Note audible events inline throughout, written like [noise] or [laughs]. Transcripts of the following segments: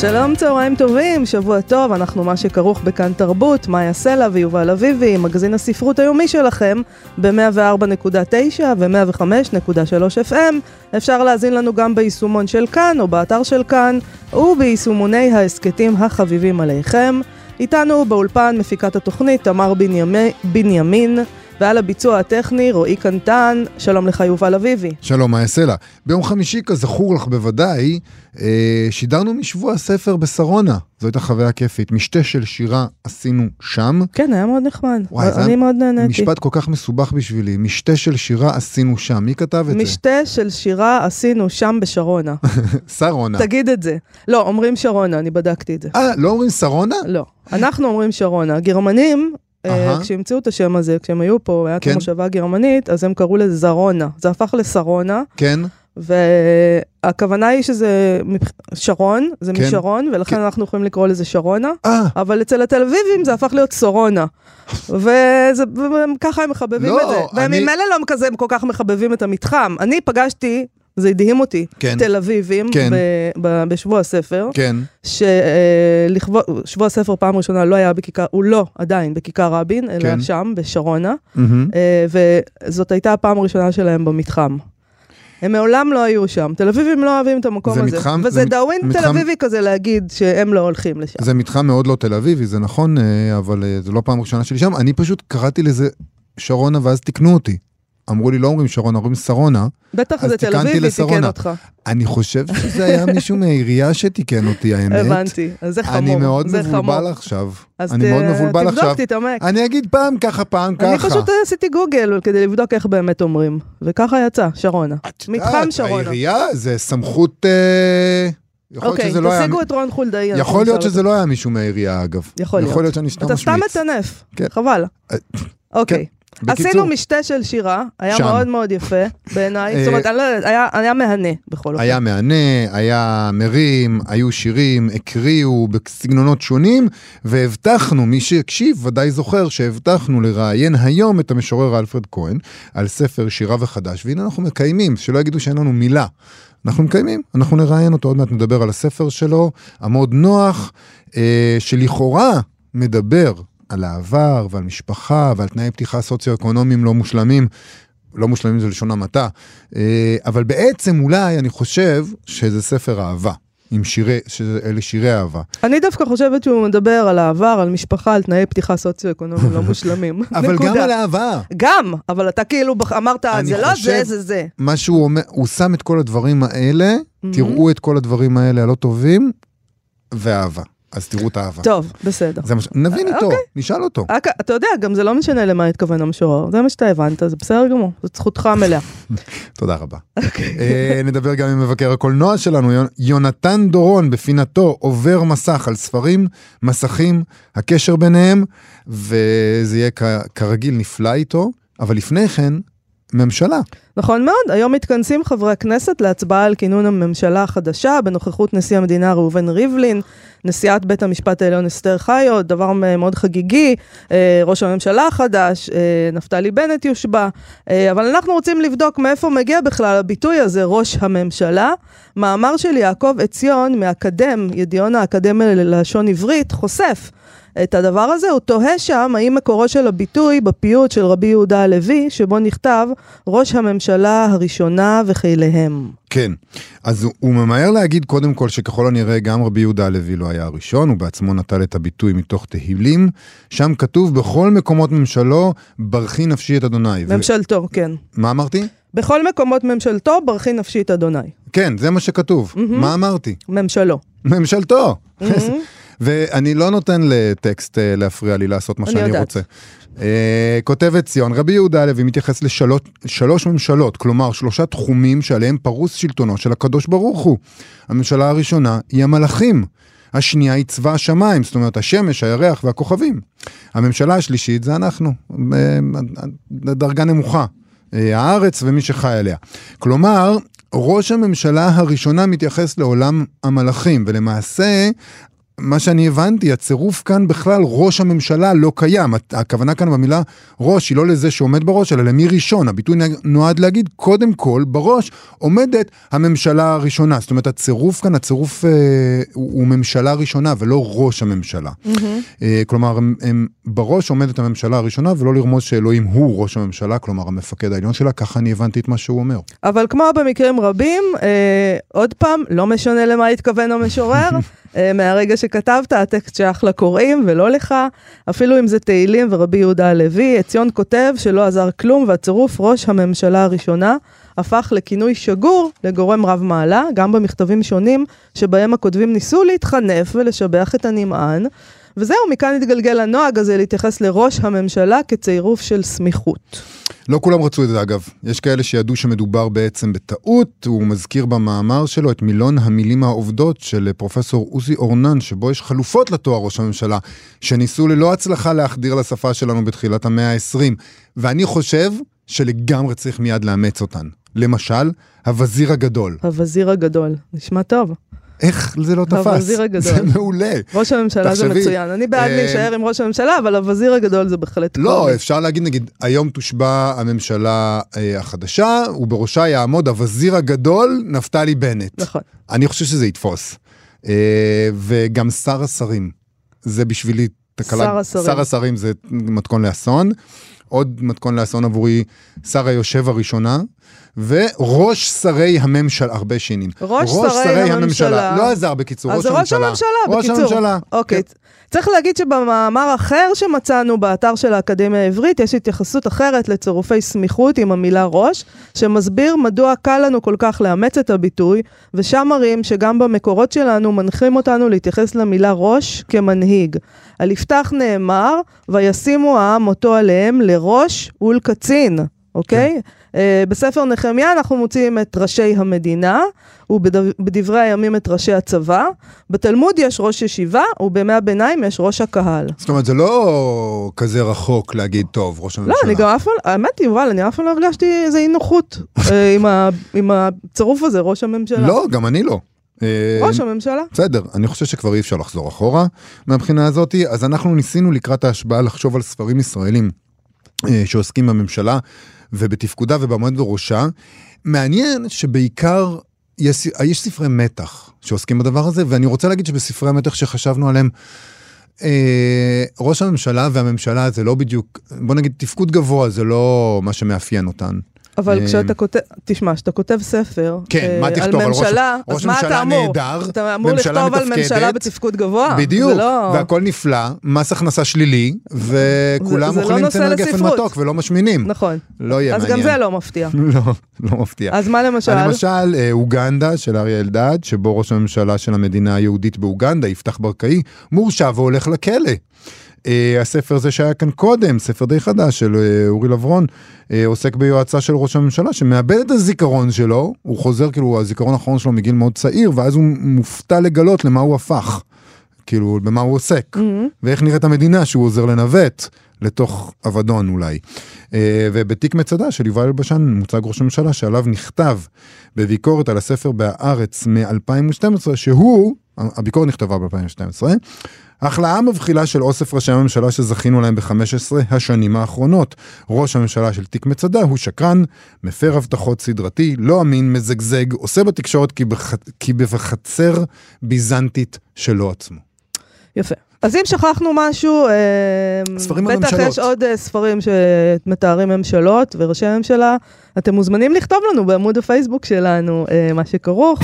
שלום, צהריים טובים, שבוע טוב, אנחנו מה שכרוך בכאן תרבות, מאיה סלע ויובל אביבי, מגזין הספרות היומי שלכם ב-104.9 ו-105.3 FM. אפשר להאזין לנו גם ביישומון של כאן או באתר של כאן וביישומוני ההסכתים החביבים עליכם. איתנו באולפן מפיקת התוכנית תמר בנימי, בנימין. ועל הביצוע הטכני רועי קנטן, שלום לך יובל אביבי. שלום, מאיה סלע. ביום חמישי, כזכור לך בוודאי, אה, שידרנו משבוע הספר בשרונה. זו הייתה חוויה כיפית. משתה של שירה עשינו שם. כן, היה מאוד נחמד. וואי, אני מאוד נהניתי. משפט כל כך מסובך בשבילי. משתה של שירה עשינו שם. מי כתב את זה? משתה של שירה עשינו שם בשרונה. [laughs] שרונה. תגיד את זה. לא, אומרים שרונה, אני בדקתי את זה. אה, לא אומרים שרונה? לא. אנחנו אומרים שרונה. גרמנים Uh-huh. כשהמציאו את השם הזה, כשהם היו פה, היה כן. כמושבה גרמנית, אז הם קראו לזה זרונה. זה הפך לשרונה. כן. והכוונה היא שזה שרון, זה כן. משרון, ולכן כן. אנחנו יכולים לקרוא לזה שרונה, 아. אה. אבל אצל התל אביבים זה הפך להיות סורונה. וככה הם מחבבים לא, את זה. והם אני... ממילא לא כזה כל כך מחבבים את המתחם. אני פגשתי זה הדהים אותי, כן, תל אביבים, כן, ב, ב, בשבוע הספר, כן, ששבוע הספר פעם ראשונה לא היה בכיכר, הוא לא עדיין בכיכר רבין, אלא כן. שם, בשרונה, mm-hmm. וזאת הייתה הפעם הראשונה שלהם במתחם. הם מעולם לא היו שם. תל אביבים לא אוהבים את המקום זה הזה. מתחם, וזה דאווין מתחם... תל אביבי כזה להגיד שהם לא הולכים לשם. זה מתחם מאוד לא תל אביבי, זה נכון, אה, אבל אה, זו לא פעם ראשונה שלי שם. אני פשוט קראתי לזה שרונה ואז תיקנו אותי. אמרו לי, לא אומרים שרונה, אומרים שרונה. בטח זה תל אביבי תיקן אותך. אני חושב שזה היה מישהו מהעירייה שתיקן אותי, [laughs] האמת. הבנתי, אז זה חמור. אני מאוד מבולבל עכשיו. אני מאוד מבולבל עכשיו. תבדוק, תתעמק. אני אגיד פעם ככה, פעם ככה. אני פשוט עשיתי גוגל כדי לבדוק איך באמת אומרים. וככה יצא, שרונה. מתחם שרונה. העירייה זה סמכות... אה, אוקיי, תשיגו את רון חולדאי. יכול להיות שזה לא היה מישהו מהעירייה, אגב. יכול להיות. יכול להיות שאני סתם משמיץ. אתה סתם מטנף, כן. חבל. אה, אוקיי. בקיצור, עשינו משתה של שירה, היה שם. מאוד מאוד יפה בעיניי, זאת אומרת, לא היה, היה מהנה בכל אופן. היה מהנה, היה מרים, היו שירים, הקריאו בסגנונות שונים, והבטחנו, מי שהקשיב ודאי זוכר שהבטחנו לראיין היום את המשורר אלפרד כהן על ספר שירה וחדש, והנה אנחנו מקיימים, שלא יגידו שאין לנו מילה. אנחנו מקיימים, אנחנו נראיין אותו, עוד מעט נדבר על הספר שלו, עמוד נוח, אה, שלכאורה מדבר על העבר ועל משפחה ועל תנאי פתיחה סוציו-אקונומיים לא מושלמים. לא מושלמים זה לשון המעטה, אה, אבל בעצם אולי אני חושב שזה ספר אהבה. עם שירי, שאלה שירי אהבה. אני דווקא חושבת שהוא מדבר על העבר, על משפחה, על תנאי פתיחה סוציו-אקונומיים לא מושלמים. [laughs] אבל גם על אהבה. גם, אבל אתה כאילו אמרת, זה לא זה, זה זה. מה שהוא אומר, הוא שם את כל הדברים האלה, תראו את כל הדברים האלה הלא טובים, ואהבה. אז תראו את האהבה. טוב, בסדר. זה מש... נבין איתו, אוקיי. נשאל אותו. רק, אתה יודע, גם זה לא משנה למה התכוון המשורר, זה מה שאתה הבנת, זה בסדר גמור, זאת זכותך המלאה. [laughs] תודה רבה. אוקיי. אה, נדבר גם עם מבקר הקולנוע שלנו, יונתן דורון, בפינתו עובר מסך על ספרים, מסכים, הקשר ביניהם, וזה יהיה כרגיל נפלא איתו, אבל לפני כן, ממשלה. נכון מאוד, היום מתכנסים חברי הכנסת להצבעה על כינון הממשלה החדשה בנוכחות נשיא המדינה ראובן ריבלין, נשיאת בית המשפט העליון אסתר חיות, דבר מאוד חגיגי, אה, ראש הממשלה החדש, אה, נפתלי בנט יושבע, אה, אבל אנחנו רוצים לבדוק מאיפה מגיע בכלל הביטוי הזה, ראש הממשלה. מאמר של יעקב עציון מאקדם, ידיעון האקדמיה ללשון עברית, חושף את הדבר הזה, הוא תוהה שם האם מקורו של הביטוי בפיוט של רבי יהודה הלוי, שבו נכתב ראש הממשלה הראשונה וחיליהם. כן, אז הוא, הוא ממהר להגיד קודם כל שככל הנראה גם רבי יהודה הלוי לא היה הראשון, הוא בעצמו נטל את הביטוי מתוך תהילים, שם כתוב בכל מקומות ממשלו, ברכי נפשי את אדוני. ממשלתו, ו... כן. מה אמרתי? בכל מקומות ממשלתו, ברכי נפשי את אדוני. כן, זה מה שכתוב. Mm-hmm. מה אמרתי? ממשלו. ממשלתו. Mm-hmm. ואני לא נותן לטקסט אה, להפריע לי לעשות מה שאני יודעת. רוצה. Uh, כותבת ציון, רבי יהודה הלוי מתייחס לשלוש ממשלות, כלומר שלושה תחומים שעליהם פרוס שלטונו של הקדוש ברוך הוא. הממשלה הראשונה היא המלאכים. השנייה היא צבא השמיים, זאת אומרת השמש, הירח והכוכבים. הממשלה השלישית זה אנחנו, אה, דרגה נמוכה, אה, הארץ ומי שחי עליה. כלומר, ראש הממשלה הראשונה מתייחס לעולם המלאכים, ולמעשה מה שאני הבנתי, הצירוף כאן בכלל, ראש הממשלה לא קיים. הכוונה כאן במילה ראש היא לא לזה שעומד בראש, אלא למי ראשון. הביטוי נועד להגיד, קודם כל, בראש עומדת הממשלה הראשונה. זאת אומרת, הצירוף כאן, הצירוף אה, הוא, הוא ממשלה ראשונה ולא ראש הממשלה. Mm-hmm. אה, כלומר, הם, הם, בראש עומדת הממשלה הראשונה, ולא לרמוז שאלוהים הוא ראש הממשלה, כלומר, המפקד העליון שלה, ככה אני הבנתי את מה שהוא אומר. אבל כמו במקרים רבים, אה, עוד פעם, לא משנה למה התכוון המשורר. [laughs] אה, מהרגע שכתבת, הטקסט שייך לקוראים ולא לך, אפילו אם זה תהילים ורבי יהודה הלוי, עציון כותב שלא עזר כלום והצירוף ראש הממשלה הראשונה הפך לכינוי שגור לגורם רב מעלה, גם במכתבים שונים שבהם הכותבים ניסו להתחנף ולשבח את הנמען. וזהו, מכאן התגלגל הנוהג הזה להתייחס לראש הממשלה כצירוף של סמיכות. לא כולם רצו את זה אגב, יש כאלה שידעו שמדובר בעצם בטעות, הוא מזכיר במאמר שלו את מילון המילים העובדות של פרופסור עוזי אורנן, שבו יש חלופות לתואר ראש הממשלה, שניסו ללא הצלחה להחדיר לשפה שלנו בתחילת המאה ה-20, ואני חושב שלגמרי צריך מיד לאמץ אותן. למשל, הווזיר הגדול. הווזיר הגדול, נשמע טוב. איך זה לא תפס? הווזיר [laughs] הגדול. זה מעולה. ראש הממשלה זה מצוין. אני בעד להישאר עם ראש הממשלה, אבל הווזיר הגדול זה בהחלט לא, קודם. אפשר להגיד, נגיד, היום תושבע הממשלה אה, החדשה, ובראשה יעמוד הווזיר הגדול, נפתלי בנט. נכון. אני חושב שזה יתפוס. אה, וגם שר השרים. זה בשבילי תקלה. שר השרים. שר השרים זה מתכון לאסון. עוד מתכון לאסון עבורי, שר היושב הראשונה. וראש שרי הממשלה, הרבה שינים. ראש, ראש שרי, שרי הממשלה. הממשלה. לא עזר בקיצור, ראש הממשלה. אז זה ראש הממשלה, בקיצור. ראש הממשלה. אוקיי. כן. צריך להגיד שבמאמר אחר שמצאנו באתר של האקדמיה העברית, יש התייחסות אחרת לצירופי סמיכות עם המילה ראש, שמסביר מדוע קל לנו כל כך לאמץ את הביטוי, ושם מראים שגם במקורות שלנו מנחים אותנו להתייחס למילה ראש כמנהיג. על יפתח נאמר, וישימו העם אותו עליהם לראש ולקצין. אוקיי? כן. Uh, בספר נחמיה אנחנו מוצאים את ראשי המדינה, ובדברי הימים את ראשי הצבא. בתלמוד יש ראש ישיבה, ובימי הביניים יש ראש הקהל. זאת אומרת, זה לא כזה רחוק להגיד, טוב, ראש הממשלה. לא, אני גם אף פעם, האמת, יובל, אני אף פעם לא הרגשתי איזה אי נוחות אה, [laughs] עם, עם הצירוף הזה, ראש הממשלה. לא, גם אני לא. אה, ראש הממשלה. בסדר, אני חושב שכבר אי אפשר לחזור אחורה מהבחינה הזאת, אז אנחנו ניסינו לקראת ההשבעה לחשוב על ספרים ישראלים שעוסקים בממשלה. ובתפקודה ובעומד בראשה. מעניין שבעיקר יש, יש ספרי מתח שעוסקים בדבר הזה, ואני רוצה להגיד שבספרי המתח שחשבנו עליהם, אה, ראש הממשלה והממשלה זה לא בדיוק, בוא נגיד תפקוד גבוה זה לא מה שמאפיין אותן. אבל אה, כשאתה כותב, תשמע, כשאתה כותב ספר כן, מה אה, תכתוב על ממשלה, ראש, מה אמור? נהדר, אתה אמור לכתוב על ממשלה בתפקוד גבוה. בדיוק, לא... והכל נפלא, מס הכנסה שלילי, וכולם לא אוכלים צנר גפן מתוק ולא משמינים. נכון. לא יהיה מעניין. אז גם זה לא מפתיע. [laughs] לא, לא מפתיע. אז מה למשל? למשל, אה, אוגנדה של אריה אלדד, שבו ראש הממשלה של המדינה היהודית באוגנדה, יפתח ברקאי, מורשע והולך לכלא. Uh, הספר הזה שהיה כאן קודם, ספר די חדש של uh, אורי לברון, uh, עוסק ביועצה של ראש הממשלה שמאבד את הזיכרון שלו, הוא חוזר כאילו הזיכרון האחרון שלו מגיל מאוד צעיר, ואז הוא מופתע לגלות למה הוא הפך, כאילו במה הוא עוסק, mm-hmm. ואיך נראית המדינה שהוא עוזר לנווט. לתוך אבדון אולי. Uh, ובתיק מצדה של יובל אלבשן מוצג ראש הממשלה שעליו נכתב בביקורת על הספר בהארץ מ-2012, שהוא, הביקורת נכתבה ב-2012, החלאה מבחילה של אוסף ראשי הממשלה שזכינו להם ב-15 השנים האחרונות. ראש הממשלה של תיק מצדה הוא שקרן, מפר הבטחות סדרתי, לא אמין, מזגזג, עושה בתקשורת כי, בח... כי בחצר ביזנטית שלו עצמו. יפה. אז אם שכחנו משהו, אה, ספרים בטח הממשלות. יש עוד אה, ספרים שמתארים ממשלות וראשי הממשלה. אתם מוזמנים לכתוב לנו בעמוד הפייסבוק שלנו אה, מה שכרוך.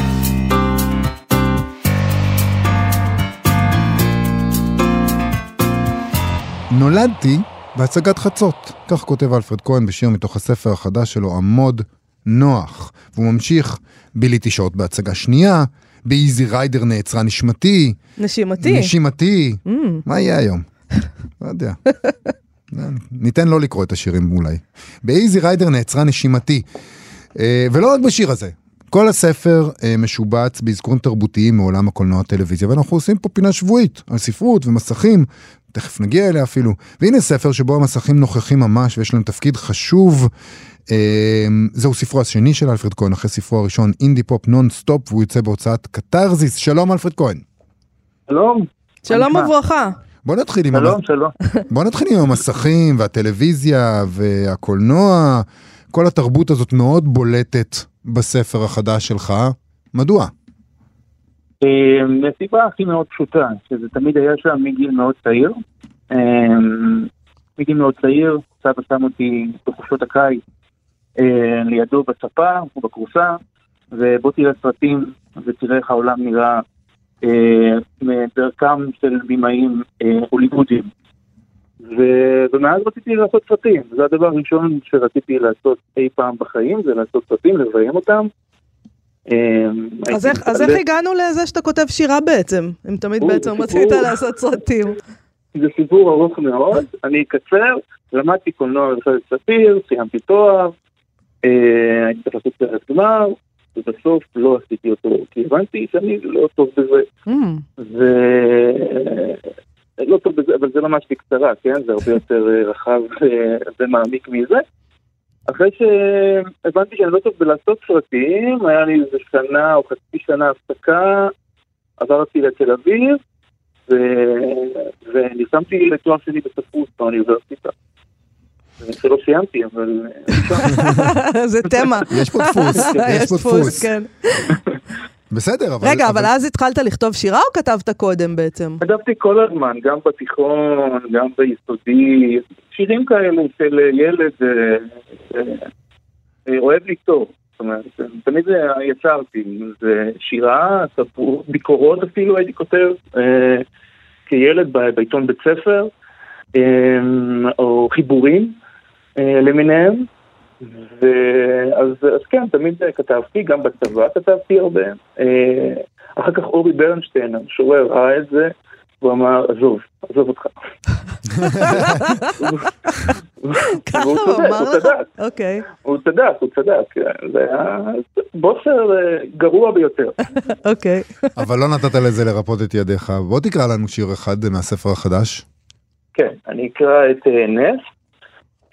נולדתי בהצגת חצות, כך כותב אלפרד כהן בשיר מתוך הספר החדש שלו, עמוד נוח. והוא ממשיך, ביליתי שעות בהצגה שנייה, באיזי ריידר נעצרה נשמתי. נשימתי. נשימתי. Mm. מה יהיה היום? לא יודע. [laughs] ניתן לא לקרוא את השירים אולי. באיזי ריידר נעצרה נשימתי. אה, ולא רק בשיר הזה, כל הספר אה, משובץ באזכורים תרבותיים מעולם הקולנוע הטלוויזיה, ואנחנו עושים פה פינה שבועית על ספרות ומסכים, תכף נגיע אליה אפילו. והנה ספר שבו המסכים נוכחים ממש ויש להם תפקיד חשוב. אה, זהו ספרו השני של אלפרד כהן, אחרי ספרו הראשון, indie pop non stop, והוא יוצא בהוצאת קתרזיס. שלום אלפרד כהן. שלום. שלום וברכה. בוא נתחיל עם, שלום, המ... שלום. [laughs] בוא נתחיל עם המסכים והטלוויזיה והקולנוע. כל התרבות הזאת מאוד בולטת בספר החדש שלך. מדוע? אה, מסיבה הכי מאוד פשוטה, שזה תמיד היה שם מגיל מאוד צעיר. אה, מגיל מאוד צעיר, סבא שם אותי בחופשות הקיץ אה, לידו בספה או בכורסה, ובוא תראה סרטים ותראה איך העולם נראה מדרכם של בימאים הוליוודיים. ומאז רציתי לעשות סרטים, זה הדבר הראשון שרציתי לעשות אי פעם בחיים, זה לעשות סרטים, לביים אותם. אז איך, אז איך הגענו לזה שאתה כותב שירה בעצם? אם תמיד בעצם רצית. לעשות סרטים. זה סיפור ארוך מאוד, אני אקצר, למדתי קולנוע במכללת ספיר, סיימתי תואר, אה, הייתי צריך לעשות סרט גמר, ובסוף לא עשיתי אותו, כי הבנתי שאני לא טוב בזה, Mm, ו... לא טוב בזה, אבל זה ממש בקצרה, כן? זה הרבה יותר אה, רחב אה, ומעמיק מזה. אחרי שהבנתי שאני לא טוב בלעשות סרטים, היה לי איזה שנה או חצי שנה הפסקה, עברתי לתל אביב, ו... ונרשמתי לתואר שני בספרות באוניברסיטה. שלא סיימתי, אבל... [laughs] זה תמה. יש פה דפוס, [laughs] יש פה דפוס. בסדר, אבל... רגע, אבל אז התחלת לכתוב שירה או כתבת קודם בעצם? כתבתי כל הזמן, גם בתיכון, גם ביסודי, שירים כאלה של ילד אה, אה, אוהב לכתוב. זאת אומרת, תמיד זה יצרתי, אם זה שירה, ספרות, ביקורות אפילו הייתי כותב, אה, כילד ב- בעיתון בית ספר, אה, או חיבורים אה, למיניהם. ואז אז כן, תמיד כתבתי, גם בצבא כתבתי הרבה. אה, אחר כך אורי ברנשטיין, המשורר, ראה את זה, הוא אמר, עזוב, עזוב אותך. ככה הוא אמר הוא לך? צדק. אוקיי, הוא צדק, הוא צדק. זה היה בוסר אה, גרוע ביותר. [laughs] אוקיי. אבל לא נתת לזה לרפות את ידיך. בוא תקרא לנו שיר אחד מהספר החדש. כן, אני אקרא את אה, נס,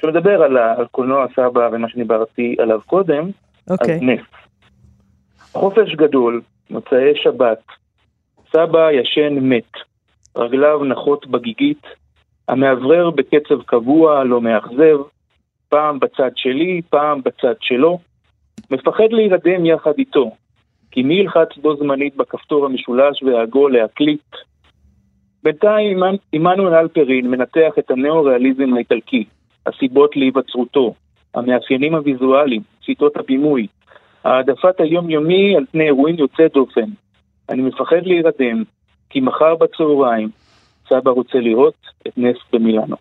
שמדבר על על קולנוע סבא ומה שדיברתי עליו קודם, אז אוקיי. נס. חופש גדול, מוצאי שבת, סבא ישן מת, רגליו נחות בגיגית, המאוורר בקצב קבוע, לא מאכזב, פעם בצד שלי, פעם בצד שלו, מפחד להירדם יחד איתו, כי מי ילחץ בו זמנית בכפתור המשולש והעגול להקליט? בינתיים עמנ- עמנואל אלפרין מנתח את הנאו-ריאליזם האיטלקי, הסיבות להיווצרותו, המאפיינים הוויזואליים, שיטות הבימוי, העדפת היומיומי על פני אירועים יוצא דופן. אני מפחד להירדם, כי מחר בצהריים סבא רוצה לראות את נס במילאנו.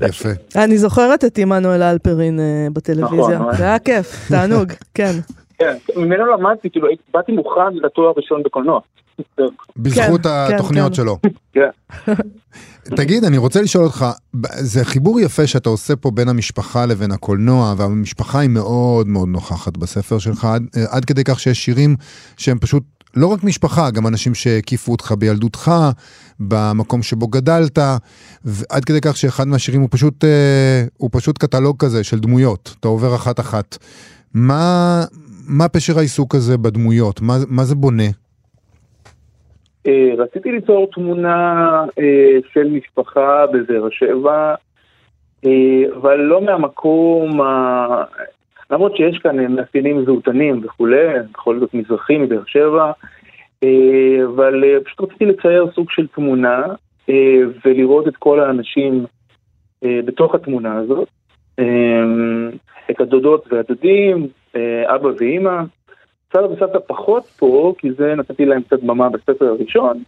יפה. אני זוכרת את עמנואל אלפרין אה, בטלוויזיה. נכון, זה היה כיף, תענוג, [laughs] כן. כן, ממנו למדתי, כאילו, באתי מוכן לתואר ראשון בקולנוע. בזכות כן, התוכניות כן. שלו. כן. [laughs] תגיד, אני רוצה לשאול אותך, זה חיבור יפה שאתה עושה פה בין המשפחה לבין הקולנוע, והמשפחה היא מאוד מאוד נוכחת בספר שלך, עד, עד כדי כך שיש שירים שהם פשוט לא רק משפחה, גם אנשים שהקיפו אותך בילדותך, במקום שבו גדלת, ועד כדי כך שאחד מהשירים הוא פשוט, אה, הוא פשוט קטלוג כזה של דמויות, אתה עובר אחת-אחת. מה, מה פשר העיסוק הזה בדמויות? מה, מה זה בונה? אה, רציתי ליצור תמונה אה, של משפחה בבאר שבע, אה, אבל לא מהמקום, ה- למרות שיש כאן מאפיינים זהותנים וכולי, בכל זאת מזרחי מבאר שבע, אבל פשוט רציתי לצייר סוג של תמונה ולראות את כל האנשים בתוך התמונה הזאת, את הדודות והדודים, אבא ואימא. סבא וסבתא פחות פה, כי זה נתתי להם קצת במה בספר הראשון,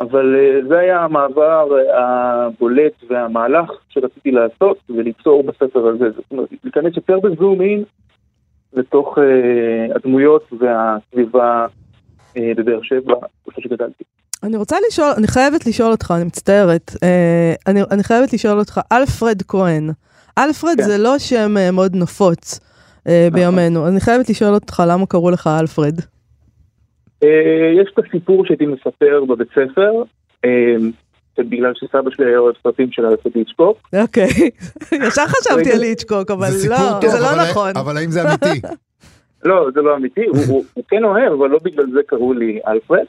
אבל אה, זה היה המעבר אה, הבולט והמהלך שרציתי לעשות וליצור בספר הזה. זאת אומרת, להיכנס יותר בזום אין לתוך אה, הדמויות והסביבה אה, בבאר שבע, איפה שגדלתי. אני רוצה לשאול, אני חייבת לשאול אותך, אני מצטערת, אה, אני, אני חייבת לשאול אותך, אלפרד כהן. אלפרד כן. זה לא שם אה, מאוד נפוץ בימינו. אז אני חייבת לשאול אותך למה קראו לך אלפרד. אה, יש את הסיפור שהייתי מספר בבית ספר, אה, בגלל שסבא שלי היה אוהב סרטים של אלפרד היצ'קוק. אוקיי, [laughs] ישר חשבתי על היצ'קוק, אבל לא, זה לא אבל- נכון. אבל האם זה אמיתי? [laughs] לא, זה לא אמיתי, הוא כן אוהב, אבל לא בגלל זה קראו לי אלפרד.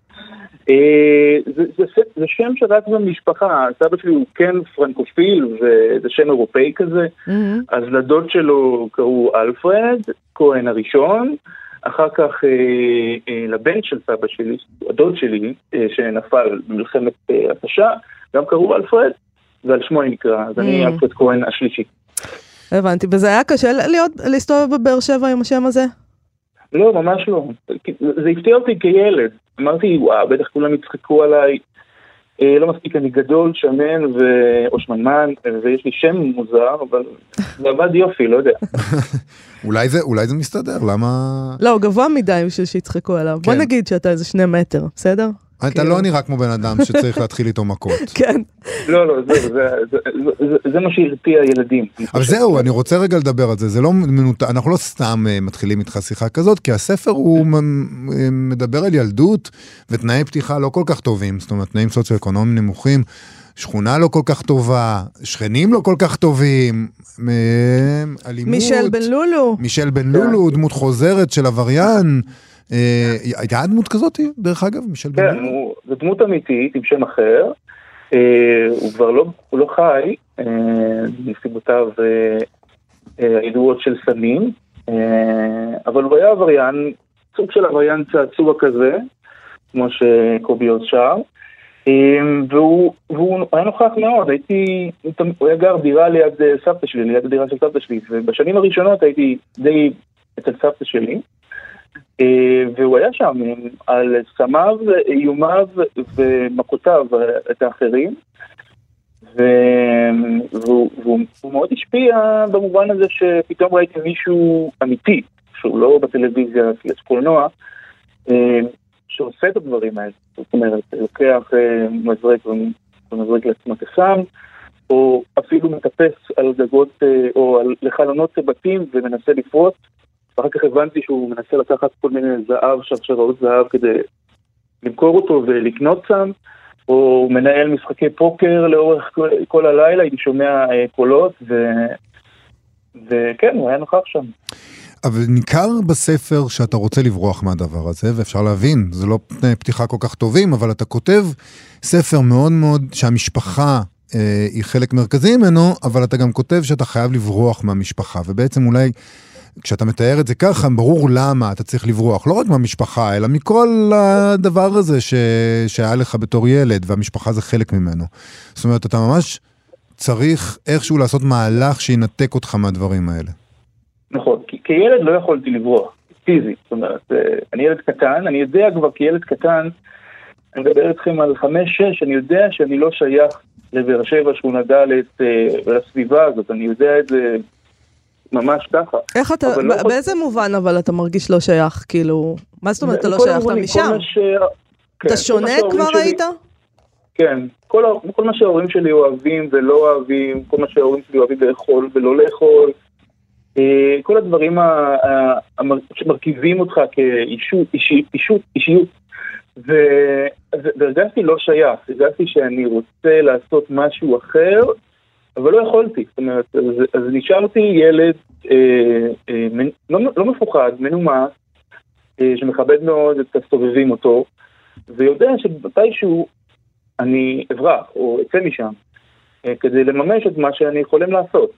אה, זה, זה, זה, שם שרץ במשפחה, סבא שלי הוא כן פרנקופיל, וזה שם אירופאי כזה, מהמם. אז לדוד שלו קראו אלפרד, כהן הראשון, אחר כך אה, אה, לבן של סבא שלי, הדוד שלי, אה, שנפל במלחמת אה, התשה, גם קראו אלפרד, ועל שמו אני נקרא, אז אני Mm. אלפרד כהן השלישי. הבנתי, וזה היה קשה להיות, להסתובב בבאר שבע עם השם הזה? לא, ממש לא. זה הפתיע אותי כילד. אמרתי, וואו, בטח כולם יצחקו עליי. אה, לא מספיק אני גדול, שמן ו- או שמנמן, ויש לי שם מוזר, אבל [laughs] זה עבד יופי, לא יודע. [laughs] אולי זה, אולי זה מסתדר, למה... לא, הוא גבוה מדי בשביל שיצחקו עליו. בוא כן. נגיד שאתה איזה שני מטר, בסדר? אתה כאילו. לא נראה כמו בן אדם שצריך להתחיל איתו מכות. [laughs] כן. לא, לא, זה- זה- זה- זה מה שהרתיע ילדים. אבל זהו, אני רוצה רגע לדבר על זה, זה לא מנותק, אנחנו לא סתם אה, מתחילים איתך שיחה כזאת, כי הספר הוא מ- מ- מדבר על ילדות ותנאי פתיחה לא כל כך טובים, זאת אומרת, תנאים סוציו-אקונומיים נמוכים, שכונה לא כל כך טובה, שכנים לא כל כך טובים, אה, אלימות. מישל בן לולו. מישל בן לולו, דמות חוזרת של עבריין. אה, הייתה דמות כזאת, דרך אגב, מישל בן כן, זו דמות אמיתית עם שם אחר. אה, הוא כבר לא, לא חי, אה, מסיבותיו הידועות של סמים, אבל הוא היה עבריין, סוג של עבריין צעצוע כזה, כמו שקובי עוז שר. והוא, והוא היה נוכח מאוד, הייתי, הוא היה גר דירה ליד סבתא שלי, ליד הדירה של סבתא שלי, ובשנים הראשונות הייתי די אצל סבתא שלי. אה, והוא היה שם על סמיו, איומיו ומכותיו את האחרים. והוא, והוא, והוא מאוד השפיע במובן הזה שפתאום ראיתי מישהו אמיתי, שהוא לא בטלוויזיה, יש קולנוע, אה, שעושה את הדברים האלה. זאת אומרת, לוקח אה, מזרק ומזרק לעצמו את הסם, או אפילו מטפס על גגות או על, לחלונות בתים ומנסה לפרוץ. ואחר כך הבנתי שהוא מנסה לקחת כל מיני זהב, שרשראות זהב כדי למכור אותו ולקנות סם, הוא מנהל משחקי פוקר לאורך כל, הלילה, הייתי שומע אה, קולות, ו... וכן, הוא היה נוכח שם. אבל ניכר בספר שאתה רוצה לברוח מהדבר הזה, ואפשר להבין, זה לא פתיחה כל כך טובים, אבל אתה כותב ספר מאוד מאוד, שהמשפחה אה, היא חלק מרכזי ממנו, אבל אתה גם כותב שאתה חייב לברוח מהמשפחה, ובעצם אולי... כשאתה מתאר את זה ככה, ברור למה אתה צריך לברוח, לא רק מהמשפחה, אלא מכל הדבר הזה ש... שהיה לך בתור ילד, והמשפחה זה חלק ממנו. זאת אומרת, אתה ממש צריך איכשהו לעשות מהלך שינתק אותך מהדברים האלה. נכון, כי כילד לא יכולתי לברוח, פיזית, זאת אומרת, אה, אני ילד קטן, אני יודע כבר כילד קטן, אני מדבר איתכם על חמש-שש, אני יודע שאני לא שייך לבאר שבע, שכונה ד' אה, ולסביבה הזאת, אני יודע את זה ממש ככה. איך אתה, לא ב- יכול- באיזה מובן אבל אתה מרגיש לא שייך? כאילו, מה זאת אומרת אתה לא שייך? אתה משם? ש- כן, אתה שונה כבר שלי- היית? כן, כל, ה- כל מה שההורים שלי אוהבים ולא אוהבים, כל מה שההורים שלי אוהבים לאכול ולא לאכול, אה, כל הדברים ה- ה- המר- שמרכיבים אותך כאישות, אישי- אישות, אישיות. ו- ו- והרגשתי לא שייך, הרגשתי שאני רוצה לעשות משהו אחר, אבל לא יכולתי. זאת אומרת, אז, אז נשארתי ילד אה, אה, מנ- לא, לא מפוחד, מנומס, אה, שמכבד מאוד את הסובבים אותו, ויודע שמתישהו אני אברח או אצא משם, אה, כדי לממש את מה שאני חולם לעשות.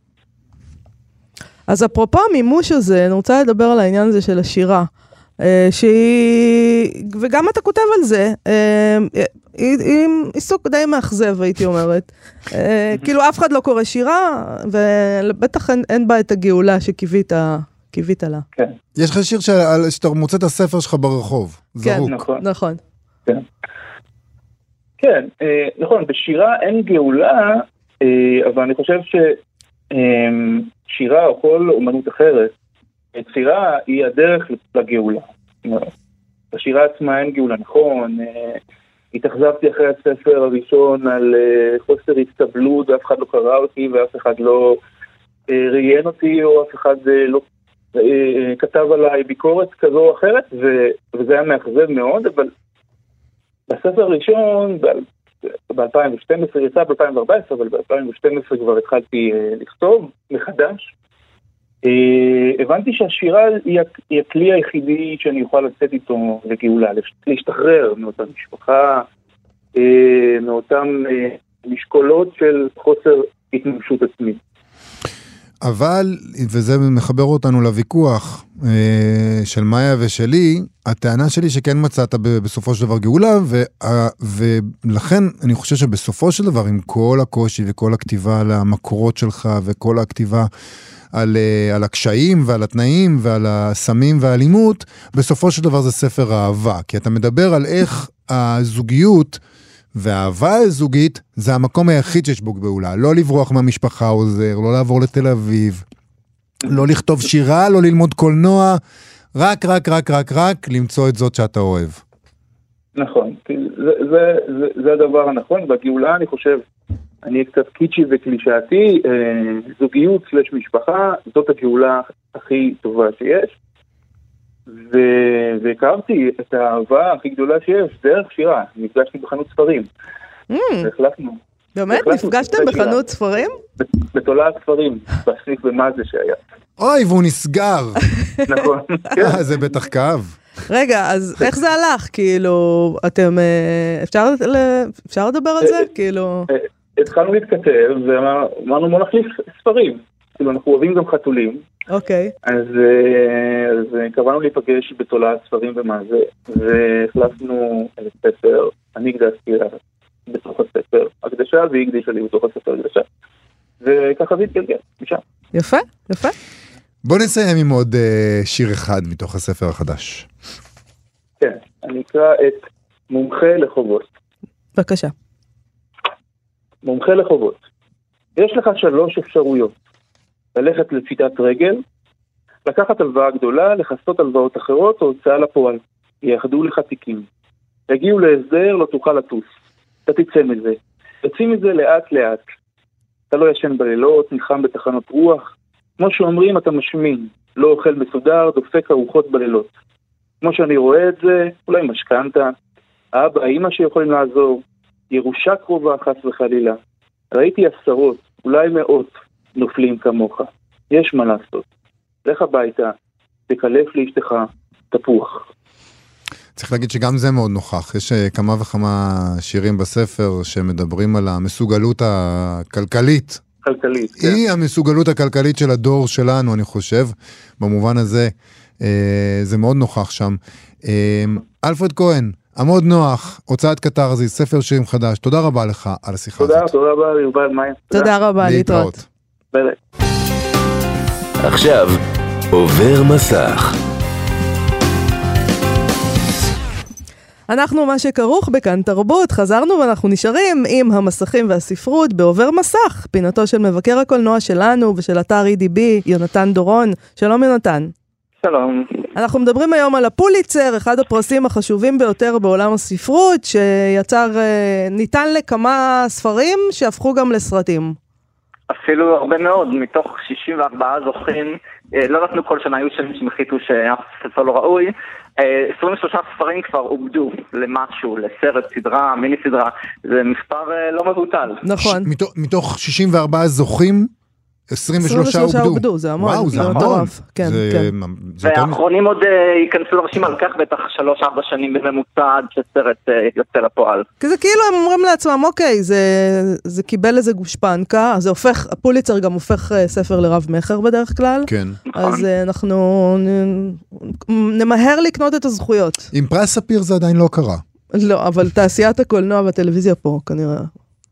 אז אפרופו המימוש הזה, אני רוצה לדבר על העניין הזה של השירה. אה, שהיא, וגם אתה כותב על זה, אה, עם עיסוק די מאכזב, הייתי אומרת. אה, כאילו אף אחד לא קורא שירה, ובטח אין, אין בה את הגאולה שקיווית קיווית לה. כן, יש לך שיר שעל- שאתה מוצא את הספר שלך ברחוב, זרוק. נכון. נכון. כן, אה, נכון, בשירה אין גאולה, אה, אבל אני חושב ששירה או כל אומנות אחרת, יצירה היא הדרך לגאולה. בשירה עצמה אין גאולה, נכון, אה, התאכזבתי אחרי הספר הראשון על אה, חוסר הסתבלות ואף אחד לא קרא אותי ואף אחד לא אה, ראיין אותי או אף אחד אה, לא, אה, כתב עליי ביקורת כזו או אחרת, וזה היה מאכזב מאוד, אבל בספר הראשון, ב-2012 יצא ב-2014, אבל ב-2012 כבר התחלתי אה, לכתוב מחדש. אה, הבנתי שהשירה היא, הכ- היא הכלי היחידי שאני אוכל לצאת איתו לגאולה, להשתחרר מאותה משפחה, אה, מאותם אה, משקולות של חוסר התממשות עצמית. אבל, וזה מחבר אותנו לוויכוח אה, של מאיה ושלי, הטענה שלי שכן מצאת בסופו של דבר גאולה, וה- ולכן אני חושב שבסופו של דבר, עם כל הקושי וכל הכתיבה על המקורות שלך וכל הכתיבה על, אה, על הקשיים ועל התנאים ועל הסמים והאלימות, בסופו של דבר זה ספר אהבה. כי אתה מדבר על איך הזוגיות... והאהבה הזוגית זה המקום היחיד שיש בו גאולה. לא לברוח מהמשפחה עוזר, לא לעבור לתל אביב, לא לכתוב שירה, לא ללמוד קולנוע, רק, רק, רק, רק, רק למצוא את זאת שאתה אוהב. נכון, זה, זה, זה, זה הדבר הנכון, והגאולה אני חושב, אני אהיה קצת קיצ'י וקלישאתי, אה, זוגיות סלש משפחה, זאת הגאולה הכי טובה שיש. ו... והכרתי את האהבה הכי גדולה שיש דרך שירה, נפגשתי בחנות ספרים, Mm, והחלפנו, באמת? נפגשתם. בחנות ספרים? בתולעת ספרים, בסניף במאזה שהיה. אוי, והוא נסגר. [laughs] נכון, כן. אה, זה בטח כאב. רגע, אז איך זה הלך? כאילו, אתם... אה, אפשר לדבר על זה? כאילו... התחלנו להתכתב, ואמרנו בוא נחליף ספרים. כאילו, אנחנו אוהבים גם חתולים, אוקיי. אז, אה, אז אה, קבענו להיפגש בתולעת ספרים ומה זה, והחלפנו ספר, אני הקדשתי לה בתוך הספר הקדשה, והיא הקדישה לי בתוך הספר הקדשה. וככה זה התגלגל, משם. יפה, יפה. בוא נסיים עם עוד אה, שיר אחד מתוך הספר החדש. כן, אני אקרא את מומחה לחובות. בבקשה. מומחה לחובות. יש לך שלוש אפשרויות. ללכת לפשיטת רגל, לקחת הלוואה גדולה, לכסות הלוואות אחרות או הוצאה לפועל. יאחדו לך תיקים. יגיעו להסדר, לא תוכל לטוס. אתה תצא מזה. יוציא מזה לאט לאט. אתה לא ישן בלילות, נלחם בתחנות רוח. כמו שאומרים, אתה משמין. לא אוכל מסודר, דופק ארוחות בלילות. כמו שאני רואה את זה, אולי משכנתה, אבא, אמא שיכולים לעזור, ירושה קרובה חס וחלילה. ראיתי עשרות, אולי מאות, נופלים כמוך. יש מה לעשות. לך הביתה, תקלף לאשתך תפוח. צריך להגיד שגם זה מאוד נוכח. יש אה, כמה וכמה שירים בספר שמדברים על המסוגלות הכלכלית. כלכלית. כן. היא המסוגלות הכלכלית של הדור שלנו, אני חושב. במובן הזה, אה, זה מאוד נוכח שם. אה, אלפרד כהן, עמוד נוח, הוצאת קתרזיס, ספר שירים חדש. תודה רבה לך על השיחה תודה, הזאת. תודה רבה, יובל מאיה. תודה רבה, להתראות. ביי ביי. עכשיו עובר מסך. אנחנו מה שכרוך בכאן תרבות, חזרנו ואנחנו נשארים עם המסכים והספרות בעובר מסך, פינתו של מבקר הקולנוע שלנו ושל אתר EDB, יונתן דורון. שלום יונתן. שלום. אנחנו מדברים היום על הפוליצר, אחד הפרסים החשובים ביותר בעולם הספרות, שיצר, אה, ניתן לכמה ספרים שהפכו גם לסרטים. אפילו הרבה מאוד, מתוך 64 זוכים, אה, לא נתנו כל שנה, היו שנים שהם החליטו שאף ספר לא ראוי. אה, 23 ספרים כבר עובדו למשהו, לסרט, סדרה, מיני סדרה, זה מספר אה, לא מבוטל. נכון. ש- מתוך- מתוך 64 זוכים, 23 23 עובדו. זה המון, וואו, זה המון. כן, כן. והאחרונים עוד אה, ייכנסו לרשימה, לקח בטח 3-4 שנים בממוצע עד שסרט אה, יוצא לפועל. כי זה כאילו הם אומרים לעצמם, אוקיי, זה, זה קיבל איזה גושפנקה, אז זה הופך, הפוליצר גם הופך אה, ספר לרב מכר בדרך כלל. כן. אז אה, אנחנו נמהר לקנות את הזכויות. עם פרס ספיר זה עדיין לא קרה. לא, אבל תעשיית הקולנוע והטלוויזיה פה, כנראה.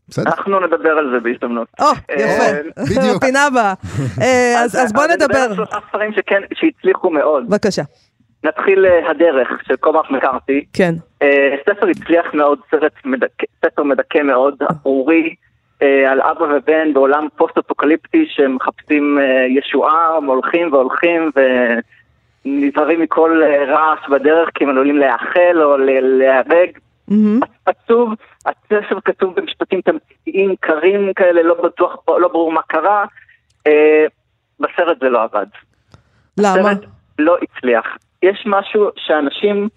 בסדר? אנחנו נדבר על זה בהזדמנות. או, יפה. אה, בדיוק. [laughs] פינה הבאה. אה, אז אז בוא נדבר נדבר. על שלושה ספרים שהצליחו מאוד. בבקשה. נתחיל אה, הדרך של קורמק מקארתי. כן. ספר הצליח מאוד, ספר מדכא מאוד, אה, על אבא ובן בעולם פוסט-אפוקליפטי שמחפשים ישועה, הולכים והולכים ונזהרים מכל רעש בדרך כי הם עלולים להיאכל או להיהרג. מהמם. עצוב, הספר כתוב במשפטים תמציתיים, קרים כאלה, לא בטוח, לא ברור מה קרה. אה, בסרט זה לא עבד. למה? הסרט לא הצליח. יש משהו שאנשים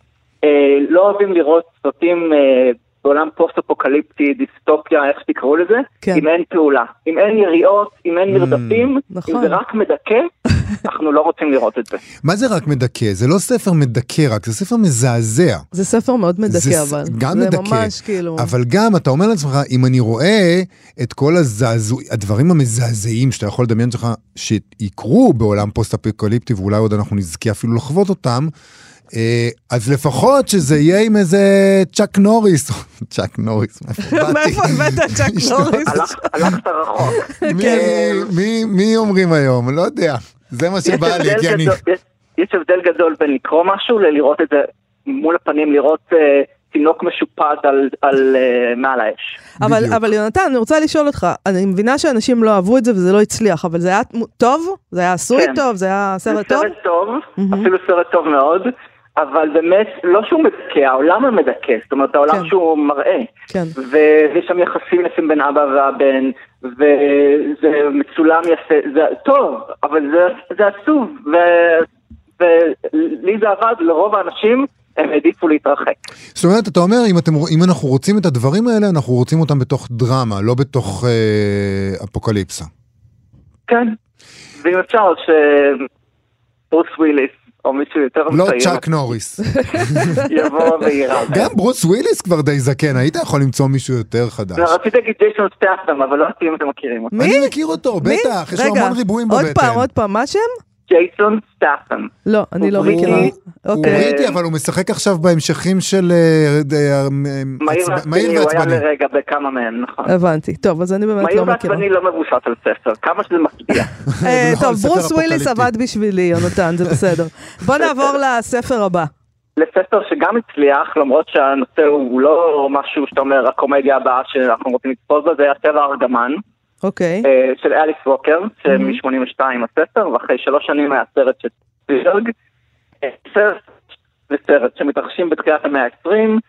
אה, לא אוהבים לראות סרטים אה, בעולם פוסט-אפוקליפטי, דיסטופיה, איך שתקראו לזה, כן. אם אין פעולה. אם אין יריות, אם אין מרדפים, נכון. אם זה רק מדכא, [laughs] אנחנו לא רוצים לראות את זה. מה זה רק מדכא? זה לא ספר מדכא רק, זה ספר מזעזע. זה ספר מאוד מדכא, זה אבל. גם זה מדכא, ממש כאילו... אבל גם אתה אומר לעצמך, אם אני רואה את כל הזעזוע, הדברים המזעזעים שאתה יכול לדמיין לך שיקרו בעולם פוסט-אפוקליפטי, ואולי עוד אנחנו נזכה אפילו לחוות אותם, אז לפחות שזה יהיה עם איזה צ'אק נוריס, [laughs] צ'אק נוריס, מאיפה [laughs] באתי? מאיפה הבאת צ'אק [laughs] נוריס? הלכת רחוק. מי- כן. מי- מי אומרים היום? לא יודע. זה מה שבא לי, כי אני... גדול- יש- הבדל גדול בין לקרוא משהו ללראות את זה מול הפנים, לראות אה, תינוק משופד על- על אה, מעל האש. אבל, בדיוק. אבל יונתן, אני רוצה לשאול אותך, אני מבינה שאנשים לא אהבו את זה וזה לא הצליח, אבל זה היה טוב? זה היה עשוי כן. טוב? זה היה זה סרט טוב? סרט טוב, מהמם. אפילו סרט טוב מאוד, אבל באמת, לא שהוא מדכא, העולם המדכא, זאת אומרת, העולם כן. שהוא מראה. כן. ויש שם יחסים יפים בין אבא והבן, וזה מצולם יפה, זה טוב, אבל זה, זה עצוב, ו- ולי זה עבד, לרוב האנשים הם העדיפו להתרחק. זאת אומרת, אתה אומר, אם, אתם, אם אנחנו רוצים את הדברים האלה, אנחנו רוצים אותם בתוך דרמה, לא בתוך אה, אפוקליפסה. כן, ואם אפשר שברוס וויליס, או מישהו יותר לא צעיר, צ'אק נוריס. [laughs] יבוא ויירה. גם ברוס וויליס כבר די זקן, היית יכול למצוא מישהו יותר חדש. לא, רציתי להגיד ג'ייסון סטיית'ם, אבל לא יודעת אם אתם מכירים אותו. מי? אני מכיר אותו, מי? בטח, יש לו רגע, המון ריבועים עוד בבטן. פעם, עוד פעם, מה השם? ג'ייסון סטיית'ם. לא, אני לא מכירה. הוא אוקיי. הוא בריטי, אבל הוא משחק עכשיו בהמשכים של... אה, אה, מהיר עצב- ועצבני, הוא היה. לרגע בכמה מהם, נכון. הבנתי. טוב, אז אני באמת מהיר לא מכירה. ועצבני לא מבוסס על ספר, כמה שזה מפתיע. [laughs] אה, לא, טוב, ברוס וויליס. עבד בשבילי, יונתן, זה בסדר. בוא נעבור לספר הבא. לספר שגם הצליח, למרות שהנושא הוא לא משהו שאתה אומר, הקומדיה הבאה שאנחנו רוצים לצפות בה, זה הטבע הארגמן, אוקיי. אה, של אליס ווקר, שמ-82 הספר, ואחרי שלוש שנים היה סרט של ספילברג. אה, סרט זה סרט שמתרחשים בתחילת המאה ה-20,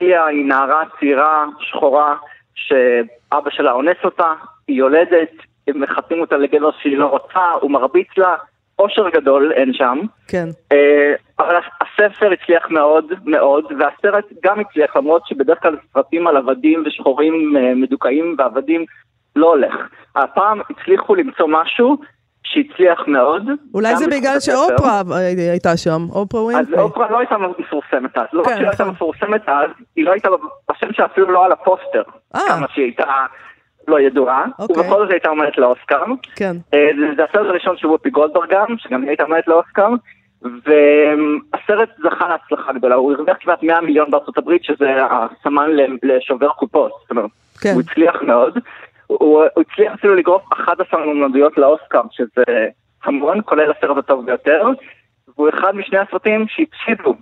היא נערה צעירה, שחורה, שאבא שלה אונס אותה, היא יולדת, הם מחפשים אותה לגבר שהיא לא רוצה, הוא מרביץ לה, אושר גדול אין שם. כן. אה, אבל הספר הצליח מאוד מאוד, והסרט גם הצליח, למרות שבדרך כלל סרטים על עבדים ושחורים אה, מדוכאים ועבדים לא הולך. הפעם הצליחו למצוא משהו שהצליח מאוד. אולי זה בגלל. שאופרה הייתה שם, אופרה אז ווינפרי. אופרה לא הייתה מפורסמת אז, לא כן, רק שהיא לא הייתה נכון. מפורסמת אז, היא לא הייתה בשם שאפילו לא על הפוסטר, אה. כמה שהיא הייתה לא ידועה, אוקיי. ובכל זאת הייתה עומדת לאוסקר. כן. אה, זה- הסרט הראשון של וופי גולדברג גם, שגם היא הייתה עומדת לאוסקר, והסרט זכה להצלחה גדולה, הוא הרוויח כמעט 100 מיליון בארצות הברית, שזה הסמן לשובר קופות, זאת אומרת, כן. הוא הצליח מאוד, הוא, הצליח אפילו לגרוף 11 מועמדויות לאוסקר, שזה המון, כולל הסרט הטוב ביותר, והוא אחד משני הסרטים שהפסידו.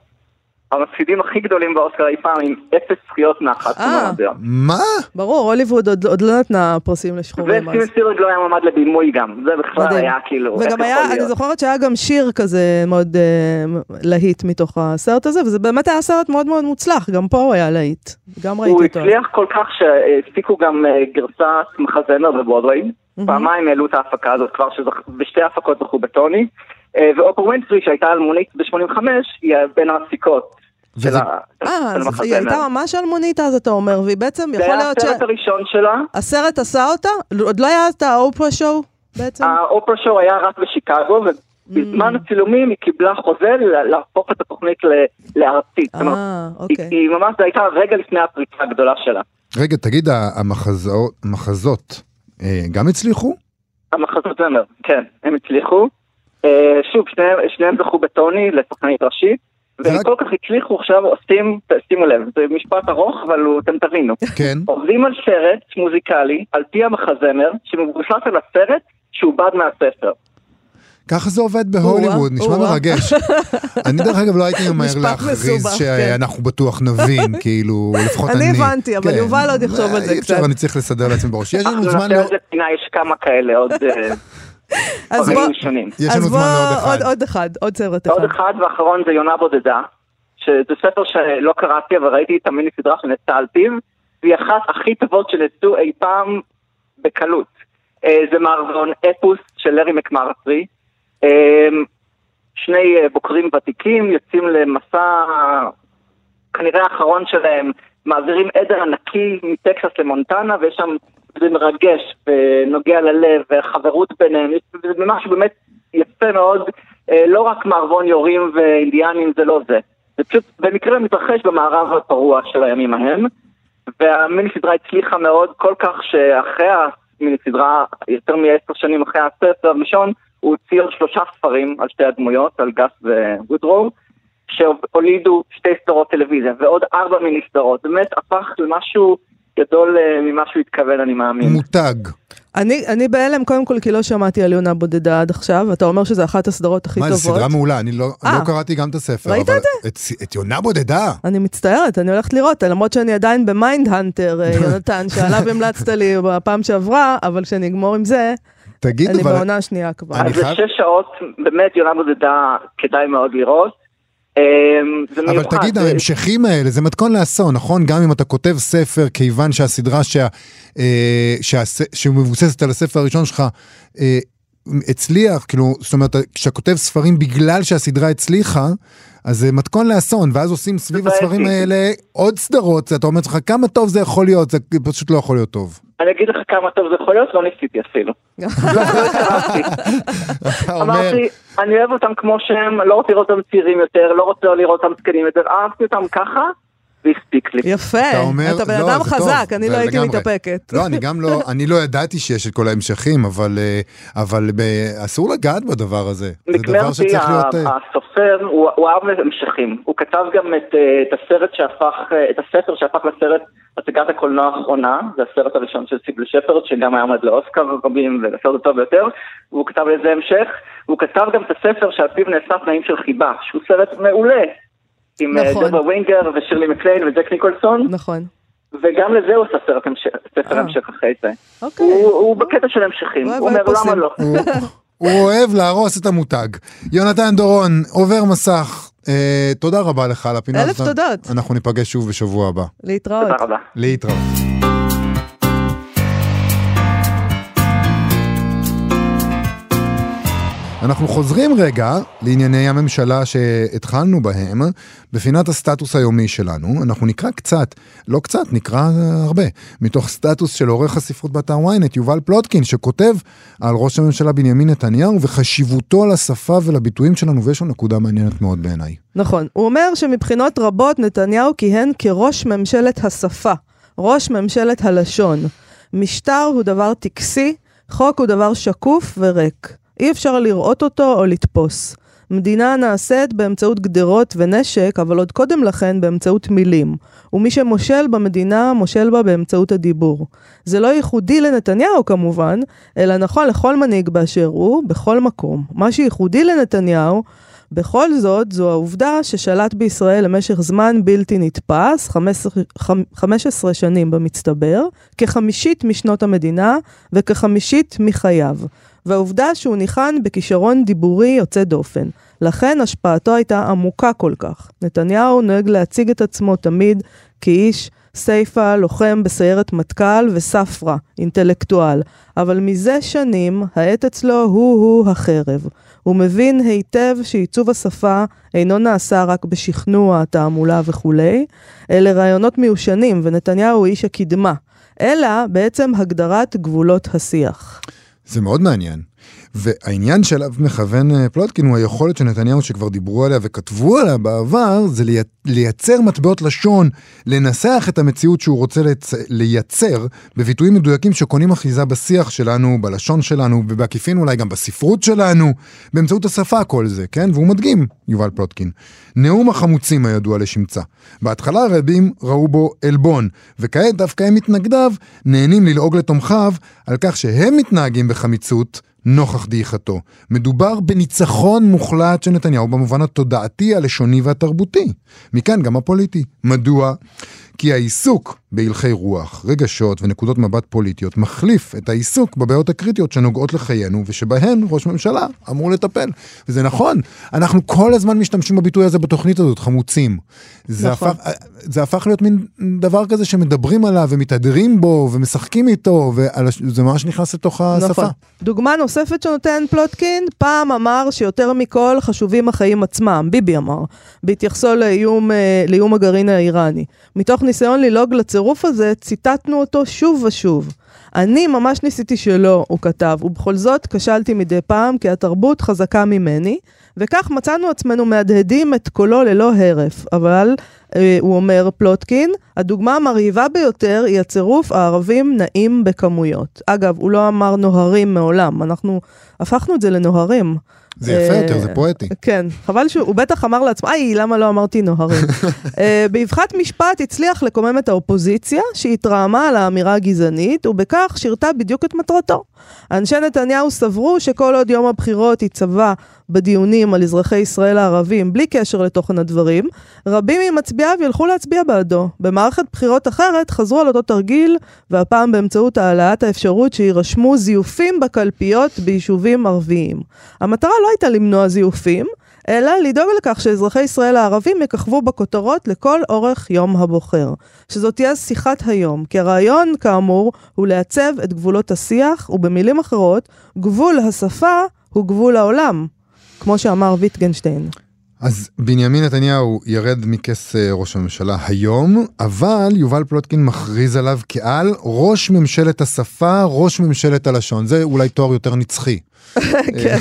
המפסידים הכי גדולים באוסקר אי פעם עם אפס זכיות מאחת אה. מה? ברור, הוליווד עוד- עוד לא נתנה פרסים לשחורים וסטיבן אז. ספירג לא היה מועמד לבימוי גם, זה בכלל מדהים. היה כאילו, וגם היה, אני? זוכרת שהיה גם שיר כזה מאוד אה, להיט מתוך הסרט הזה, וזה באמת היה סרט מאוד מאוד מוצלח, גם פה הוא היה להיט. גם הוא ראיתי אותו. הצליח כל כך שהפיקו גם אה, גרסת מחזמר בברודוויי, פעמיים העלו את ההפקה הזאת כבר, שבשתי הפקות זכו בטוני, ואופרה ווינפרי שהייתה אלמונית ב-85, היא בין המפיקות של וזה- ה- אה, אז היא הייתה. ממש אלמונית אז אתה אומר, והיא בעצם, זה יכול היה להיות הסרט הראשון שלה, שהסרט עשה אותה? עוד לא היה את האופרה show בעצם? האופרה show היה רק בשיקגו, ובזמן הצילומים היא קיבלה חוזה לה- להפוך את התוכנית לארצית. אה, היא- אוקיי. היא ממש, זו הייתה רגע לפני הפריצה הגדולה שלה. רגע, תגיד, המחזות, המחזות אה, גם הצליחו? המחזות זמר, כן, הם הצליחו. אה, שוב, שניהם, שניהם זכו בטוני לשחקנית ראשית, והם רק- כל כך הצליחו עכשיו עושים, שימו לב, זה משפט ארוך, אבל הוא, אתם תבינו. כן. עובדים על סרט מוזיקלי, על פי המחזמר, שמבוסס על הסרט שעובד מהספר. ככה זה עובד בהוליווד, נשמע. מרגש. [laughs] אני דרך אגב לא הייתי ממהר להכריז מסובך, שאנחנו בטוח נבין, [laughs] כאילו, לפחות אני. אני הבנתי, אבל כן. יובל עוד יחשוב על זה אי אפשר, קצת. אני צריך לסדר לעצמי בראש. יש לנו זמן לא... יש כמה כאלה, עוד אה, [laughs] אז בוא, אז אחד. עוד- עוד אחד, עוד סרט עוד אחד. אחד ואחרון זה יונה בודדה, שזה ספר שלא קראתי, אבל ראיתי את המיני סדרה שנעשתה על פיו, והיא אחת הכי טובות שנעשו אי פעם בקלות. אה, זה מערבון אפוס של לארי מקמרסרי. אה, שני אה, בוקרים ותיקים יוצאים למסע כנראה האחרון שלהם, מעבירים עדר ענקי מטקסס למונטנה, ויש שם, זה מרגש ונוגע ללב, וחברות ביניהם, זה משהו באמת יפה מאוד, אה, לא רק מערבון יורים ואינדיאנים, זה לא זה. זה פשוט במקרה מתרחש במערב הפרוע של הימים ההם, והמיני סדרה הצליחה מאוד כל כך שאחרי המיני סדרה, יותר מעשר שנים אחרי הסרט הראשון, הוא הוציא עוד שלושה ספרים על שתי הדמויות, על גס ווודרור, שהולידו שתי סדרות טלוויזיה ועוד ארבע מיני סדרות. באמת הפך למשהו גדול אה, ממה שהוא התכוון, אני מאמין. מותג. אני, אני בהלם קודם כל כי לא שמעתי על יונה בודדה עד עכשיו, אתה אומר שזו אחת הסדרות הכי מה, טובות. זו סדרה מעולה, אני לא, אה. לא קראתי גם את הספר. ראית אבל את זה? את, את יונה בודדה. אני מצטערת, אני הולכת לראות, למרות שאני עדיין במיינד הנטר, אה, [laughs] יונתן, שעליו המלצת לי בפעם שעברה, אבל כשאני אגמור עם זה, תגיד, אני אבל... בעונה השנייה כבר. אז זה חייב- שש שעות, באמת יונה בודדה כדאי מאוד לראות. זה אבל. תגיד, ההמשכים האלה, זה מתכון לאסון, נכון? גם אם אתה כותב ספר, כיוון שהסדרה שה, אה, שמבוססת על הספר הראשון שלך, אה, הצליח, כאילו, זאת אומרת, כשאתה כותב ספרים בגלל שהסדרה הצליחה, אז זה מתכון לאסון, ואז עושים סביב. הספרים האלה עוד סדרות, אתה אומר לעצמך, כמה טוב זה יכול להיות, זה פשוט לא יכול להיות טוב. אני אגיד לך כמה טוב זה יכול להיות, לא ניסיתי אפילו. [laughs] אמרתי, אני אוהב אותם כמו שהם, לא רוצה לראות אותם צעירים יותר, לא רוצה לראות אותם זקנים יותר, אהבתי אותם ככה, והספיק לי. יפה, אתה אומר, אתה בן לא, אדם זה טוב, חזק, אני לא הייתי לגמרי. מתאפקת. לא, אני גם לא, אני לא ידעתי שיש את כל ההמשכים, אבל, אה, אבל ב- אסור לגעת בדבר הזה. זה דבר שצריך להיות... אה, הסופר, הוא הוא אהב המשכים. הוא כתב גם את אה, את הסרט שהפך, אה, את הספר שהפך לסרט הצגת הקולנוע האחרונה, זה הסרט הראשון של סיבל שפרד, שגם היה עמד לאוסקר רבים ולסרט הטוב ביותר, והוא כתב לזה המשך, והוא כתב גם את הספר שעל פיו נאסף תנאים של חיבה, שהוא סרט מעולה, עם אה, נכון. דברה ווינגר ושירלי מקליין וג'ק ניקולסון, נכון. וגם לזה הוא עשה סרט המשך, ספר אה. המשך אחרי זה. אוקיי. הוא הוא בקטע של המשכים, הוא אומר. למה לא. הוא, אוהב להרוס את המותג. יונתן דורון, עובר מסך, תודה רבה לך על הפינה אלף הזאת. תודות. אנחנו ניפגש שוב בשבוע הבא. להתראות. תודה רבה. להתראות. אנחנו חוזרים רגע לענייני הממשלה שהתחלנו בהם, בפינת הסטטוס היומי שלנו. אנחנו נקרא קצת, לא קצת, נקרא הרבה, מתוך סטטוס של עורך הספרות באתר ynet, יובל פלוטקין, שכותב על ראש הממשלה בנימין נתניהו וחשיבותו לשפה ולביטויים שלנו, ויש לו נקודה מעניינת מאוד בעיניי. נכון. הוא אומר שמבחינות רבות נתניהו כיהן כראש ממשלת השפה, ראש ממשלת הלשון. משטר הוא דבר טקסי, חוק הוא דבר שקוף וריק. אי אפשר לראות אותו או לתפוס. מדינה נעשית באמצעות גדרות ונשק, אבל עוד קודם לכן באמצעות מילים. ומי שמושל במדינה, מושל בה באמצעות הדיבור. זה לא ייחודי לנתניהו כמובן, אלא נכון לכל מנהיג באשר הוא, בכל מקום. מה שייחודי לנתניהו, בכל זאת, זו העובדה ששלט בישראל למשך זמן בלתי נתפס, 15, 15 שנים במצטבר, כחמישית משנות המדינה וכחמישית מחייו. והעובדה שהוא ניחן בכישרון דיבורי יוצא דופן. לכן השפעתו הייתה עמוקה כל כך. נתניהו נוהג להציג את עצמו תמיד כאיש סייפה, לוחם בסיירת מטכ"ל וספרא, אינטלקטואל. אבל מזה שנים, העט אצלו הוא-הוא החרב. הוא מבין היטב שעיצוב השפה אינו נעשה רק בשכנוע, תעמולה וכולי, אלה רעיונות מיושנים, ונתניהו הוא איש הקדמה, אלא בעצם הגדרת גבולות השיח. זה מאוד מעניין. והעניין שאליו מכוון אה, פלוטקין הוא היכולת של נתניהו שכבר דיברו עליה וכתבו עליה בעבר, זה לי- לייצר מטבעות לשון, לנסח את המציאות שהוא רוצה לצ... לייצר בביטויים מדויקים שקונים אחיזה בשיח שלנו, בלשון שלנו, ובעקיפין אולי גם בספרות שלנו, באמצעות השפה כל זה, כן? והוא מדגים, יובל פלוטקין. נאום החמוצים הידוע לשמצה. בהתחלה רבים ראו בו עלבון, וכעת דווקא הם מתנגדיו נהנים ללעוג לתומכיו על כך שהם מתנהגים בחמיצות נוכח דעיכתו. מדובר בניצחון מוחלט של נתניהו במובן התודעתי, הלשוני והתרבותי. מכאן גם הפוליטי. מדוע? כי העיסוק בהלכי רוח, רגשות ונקודות מבט פוליטיות מחליף את העיסוק בבעיות הקריטיות שנוגעות לחיינו ושבהן ראש ממשלה אמור לטפל. וזה נכון, אנחנו כל הזמן משתמשים בביטוי הזה בתוכנית הזאת, חמוצים. זה, נכון. הפך, זה הפך להיות מין דבר כזה שמדברים עליו ומתהדרים בו ומשחקים איתו, וזה ממש נכנס לתוך השפה. נכון. דוגמה נוספת שנותן פלוטקין, פעם אמר שיותר מכל חשובים החיים עצמם, ביבי אמר, בהתייחסו לאיום, אה, לאיום הגרעין האיראני. מתוך ניסיון ללעוג לצירוף הזה, ציטטנו אותו שוב ושוב. אני ממש ניסיתי שלא, הוא כתב, ובכל זאת כשלתי מדי פעם כי התרבות חזקה ממני, וכך מצאנו עצמנו מהדהדים את קולו ללא הרף. אבל, אה, הוא אומר פלוטקין, הדוגמה המרהיבה ביותר היא הצירוף הערבים נעים בכמויות. אגב, הוא לא אמר נוהרים מעולם, אנחנו הפכנו את זה לנוהרים. זה יפה אה, יותר, זה פואטי. כן, חבל שהוא הוא בטח אמר לעצמו, איי, למה לא אמרתי נוהרים? [laughs] אה, באבחת משפט הצליח לקומם את האופוזיציה, שהתרעמה על האמירה הגזענית, ובכך שירתה בדיוק את מטרתו. אנשי נתניהו סברו שכל עוד יום הבחירות ייצבע בדיונים על אזרחי ישראל הערבים, בלי קשר לתוכן הדברים, רבים ממצביעיו ילכו להצביע בעדו. במערכת בחירות אחרת חזרו על אותו תרגיל, והפעם באמצעות העלאת האפשרות שיירשמו זיופים בקלפיות ביישובים ערביים. המטרה לא הייתה למנוע זיופים, אלא לדאוג לכך שאזרחי ישראל הערבים יככבו בכותרות לכל אורך יום הבוחר. שזאת תהיה שיחת היום, כי הרעיון, כאמור, הוא לעצב את גבולות השיח, ובמילים אחרות, גבול השפה הוא גבול העולם, כמו שאמר ויטגנשטיין. אז בנימין נתניהו ירד מכס אה, ראש הממשלה היום, אבל יובל פלוטקין מכריז עליו כעל ראש ממשלת השפה, ראש ממשלת הלשון. זה אולי תואר יותר נצחי. [laughs] כן.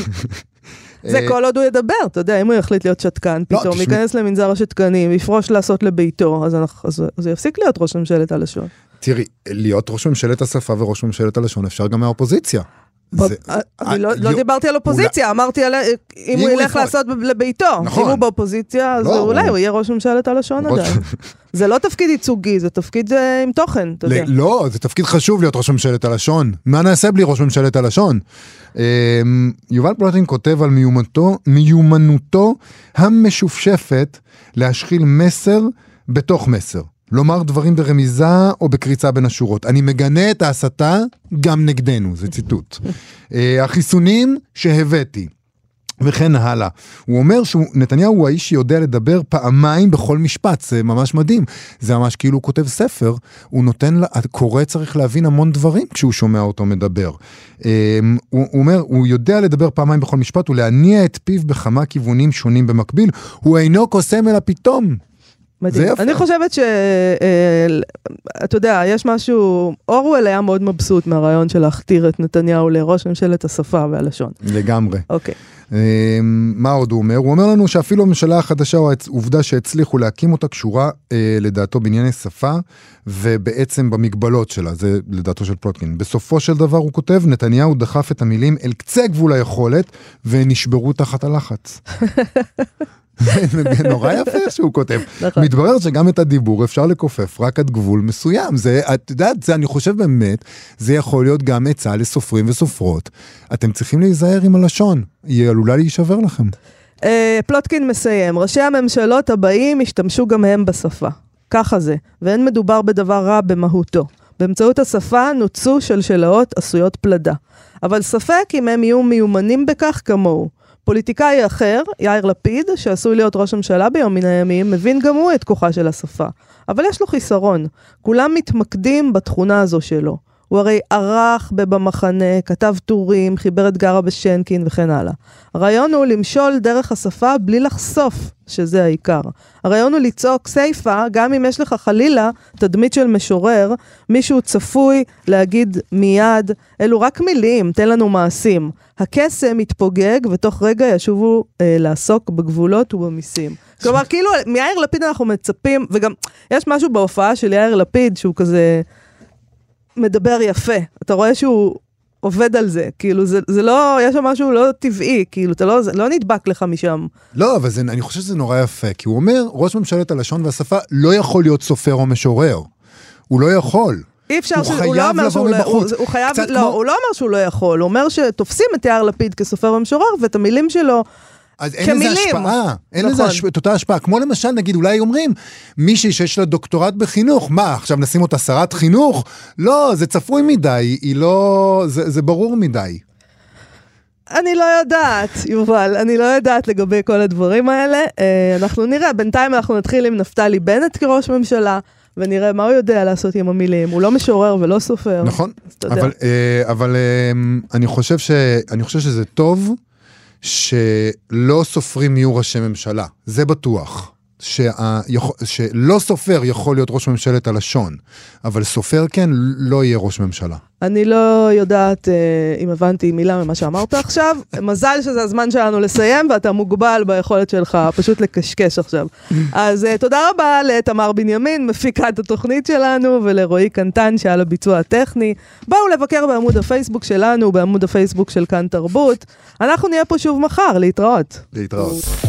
זה אה, כל עוד הוא ידבר, אתה יודע, אם הוא יחליט להיות שתקן, לא, פתאום ייכנס למנזר השתקנים, יפרוש לעשות לביתו, אז הוא יפסיק להיות ראש ממשלת הלשון. תראי, להיות ראש ממשלת השפה וראש ממשלת הלשון אפשר גם מהאופוזיציה. זה- אני לא- אה, לא יו- דיברתי על אופוזיציה, אמרתי על אם הוא ילך. לעשות לביתו. נכון. אם הוא באופוזיציה, אז לא, אולי הוא- יהיה ראש ממשלת הלשון עדיין. זה לא תפקיד ייצוגי, זה תפקיד אה, עם תוכן, אתה יודע. לא, זה תפקיד חשוב להיות ראש ממשלת הלשון. מה נעשה בלי ראש ממשלת הלשון? אמ, יובל פלוטין כותב על מיומנותו, מיומנותו המשופשפת להשחיל מסר בתוך מסר. לומר דברים ברמיזה או בקריצה בין השורות. אני מגנה את ההסתה גם נגדנו, זה ציטוט. [laughs] אה, החיסונים שהבאתי. וכן הלאה. הוא אומר שנתניהו הוא האיש שיודע לדבר פעמיים בכל משפט, זה ממש מדהים. זה ממש כאילו הוא כותב ספר, הוא נותן, לה- הקורא צריך להבין המון דברים כשהוא שומע אותו מדבר. הוא, הוא אומר, הוא יודע לדבר פעמיים בכל משפט ולהניע את פיו בכמה כיוונים שונים במקביל, הוא אינו קוסם אלא פתאום. מדהים. זה יפה. אני חושבת ש... אה, אתה יודע, יש משהו... אורוול היה מאוד מבסוט מהרעיון של להכתיר את נתניהו לראש ממשלת השפה והלשון. לגמרי. אוקיי. אמ, מה עוד הוא אומר? הוא אומר לנו שאפילו הממשלה החדשה או העובדה שהצליחו להקים אותה קשורה אה, לדעתו בענייני שפה ובעצם במגבלות שלה, זה לדעתו של פלוטקין. בסופו של דבר הוא כותב, נתניהו דחף את המילים אל קצה גבול היכולת ונשברו תחת הלחץ. [laughs] זה [laughs] נורא יפה שהוא כותב. נכון. מתברר שגם את הדיבור אפשר לכופף רק עד גבול מסוים. זה, את יודעת, זה אני חושב באמת, זה יכול להיות גם עצה לסופרים וסופרות. אתם צריכים להיזהר עם הלשון, היא עלולה להישבר לכם. אה, פלוטקין מסיים, ראשי הממשלות הבאים השתמשו גם הם בשפה. ככה זה, ואין מדובר בדבר רע במהותו. באמצעות השפה נוצו שלשלאות עשויות פלדה. אבל ספק אם הם יהיו מיומנים בכך כמוהו. פוליטיקאי אחר, יאיר לפיד, שעשוי להיות ראש ממשלה ביום מן הימים, מבין גם הוא את כוחה של השפה. אבל יש לו חיסרון. כולם מתמקדים בתכונה הזו שלו. הוא הרי ערך ב"במחנה", כתב טורים, חיבר את גרה בשנקין וכן הלאה. הרעיון הוא למשול דרך השפה בלי לחשוף שזה העיקר. הרעיון הוא לצעוק סיפה, גם אם יש לך חלילה תדמית של משורר, מישהו צפוי להגיד מיד, אלו רק מילים, תן לנו מעשים. הקסם יתפוגג ותוך רגע ישובו אה, לעסוק בגבולות ובמיסים. [laughs] כלומר, כאילו, מיאיר לפיד אנחנו מצפים, וגם יש משהו בהופעה של יאיר לפיד שהוא כזה מדבר יפה. אתה רואה שהוא עובד על זה, כאילו, זה, זה לא, יש שם משהו לא טבעי, כאילו, אתה לא, זה לא נדבק לך משם. לא, אבל זה, אני חושב שזה נורא יפה, כי הוא אומר, ראש ממשלת הלשון והשפה לא יכול להיות סופר או משורר. הוא לא יכול. אי אפשר הוא ש... הוא לא אומר שהוא לא... הוא. הוא חייב... לא, כמו- הוא לא אומר שהוא לא יכול, הוא אומר שתופסים את יאיר לפיד כסופר ומשורר, ואת המילים שלו אז אין לזה כמילים. השפעה, אין לזה נכון. הש... את אותה השפעה. כמו למשל, נגיד, אולי אומרים, מישהי שיש לה דוקטורט בחינוך, מה, עכשיו נשים אותה שרת חינוך? לא, זה צפוי מדי, היא לא... זה, זה ברור מדי. אני לא יודעת, יובל, אני לא יודעת לגבי כל הדברים האלה. אה, אנחנו נראה, בינתיים אנחנו נתחיל עם נפתלי בנט כראש ממשלה, ונראה מה הוא יודע לעשות עם המילים. הוא לא משורר ולא סופר. נכון. אבל, אה, אבל אה, אני, חושב ש, אני חושב שזה טוב שלא סופרים יהיו ראשי ממשלה, זה בטוח. שה, שלא סופר יכול להיות ראש ממשלת הלשון, אבל סופר כן לא יהיה ראש ממשלה. אני לא יודעת אה, אם הבנתי מילה ממה שאמרת עכשיו. מזל שזה הזמן שלנו לסיים, ואתה מוגבל ביכולת שלך פשוט לקשקש עכשיו. אז אה, תודה רבה לתמר בנימין, מפיקת התוכנית שלנו, ולרועי קנטן שעל הביצוע הטכני. בואו לבקר בעמוד הפייסבוק שלנו, בעמוד הפייסבוק של כאן תרבות. אנחנו נהיה פה שוב מחר, להתראות. להתראות.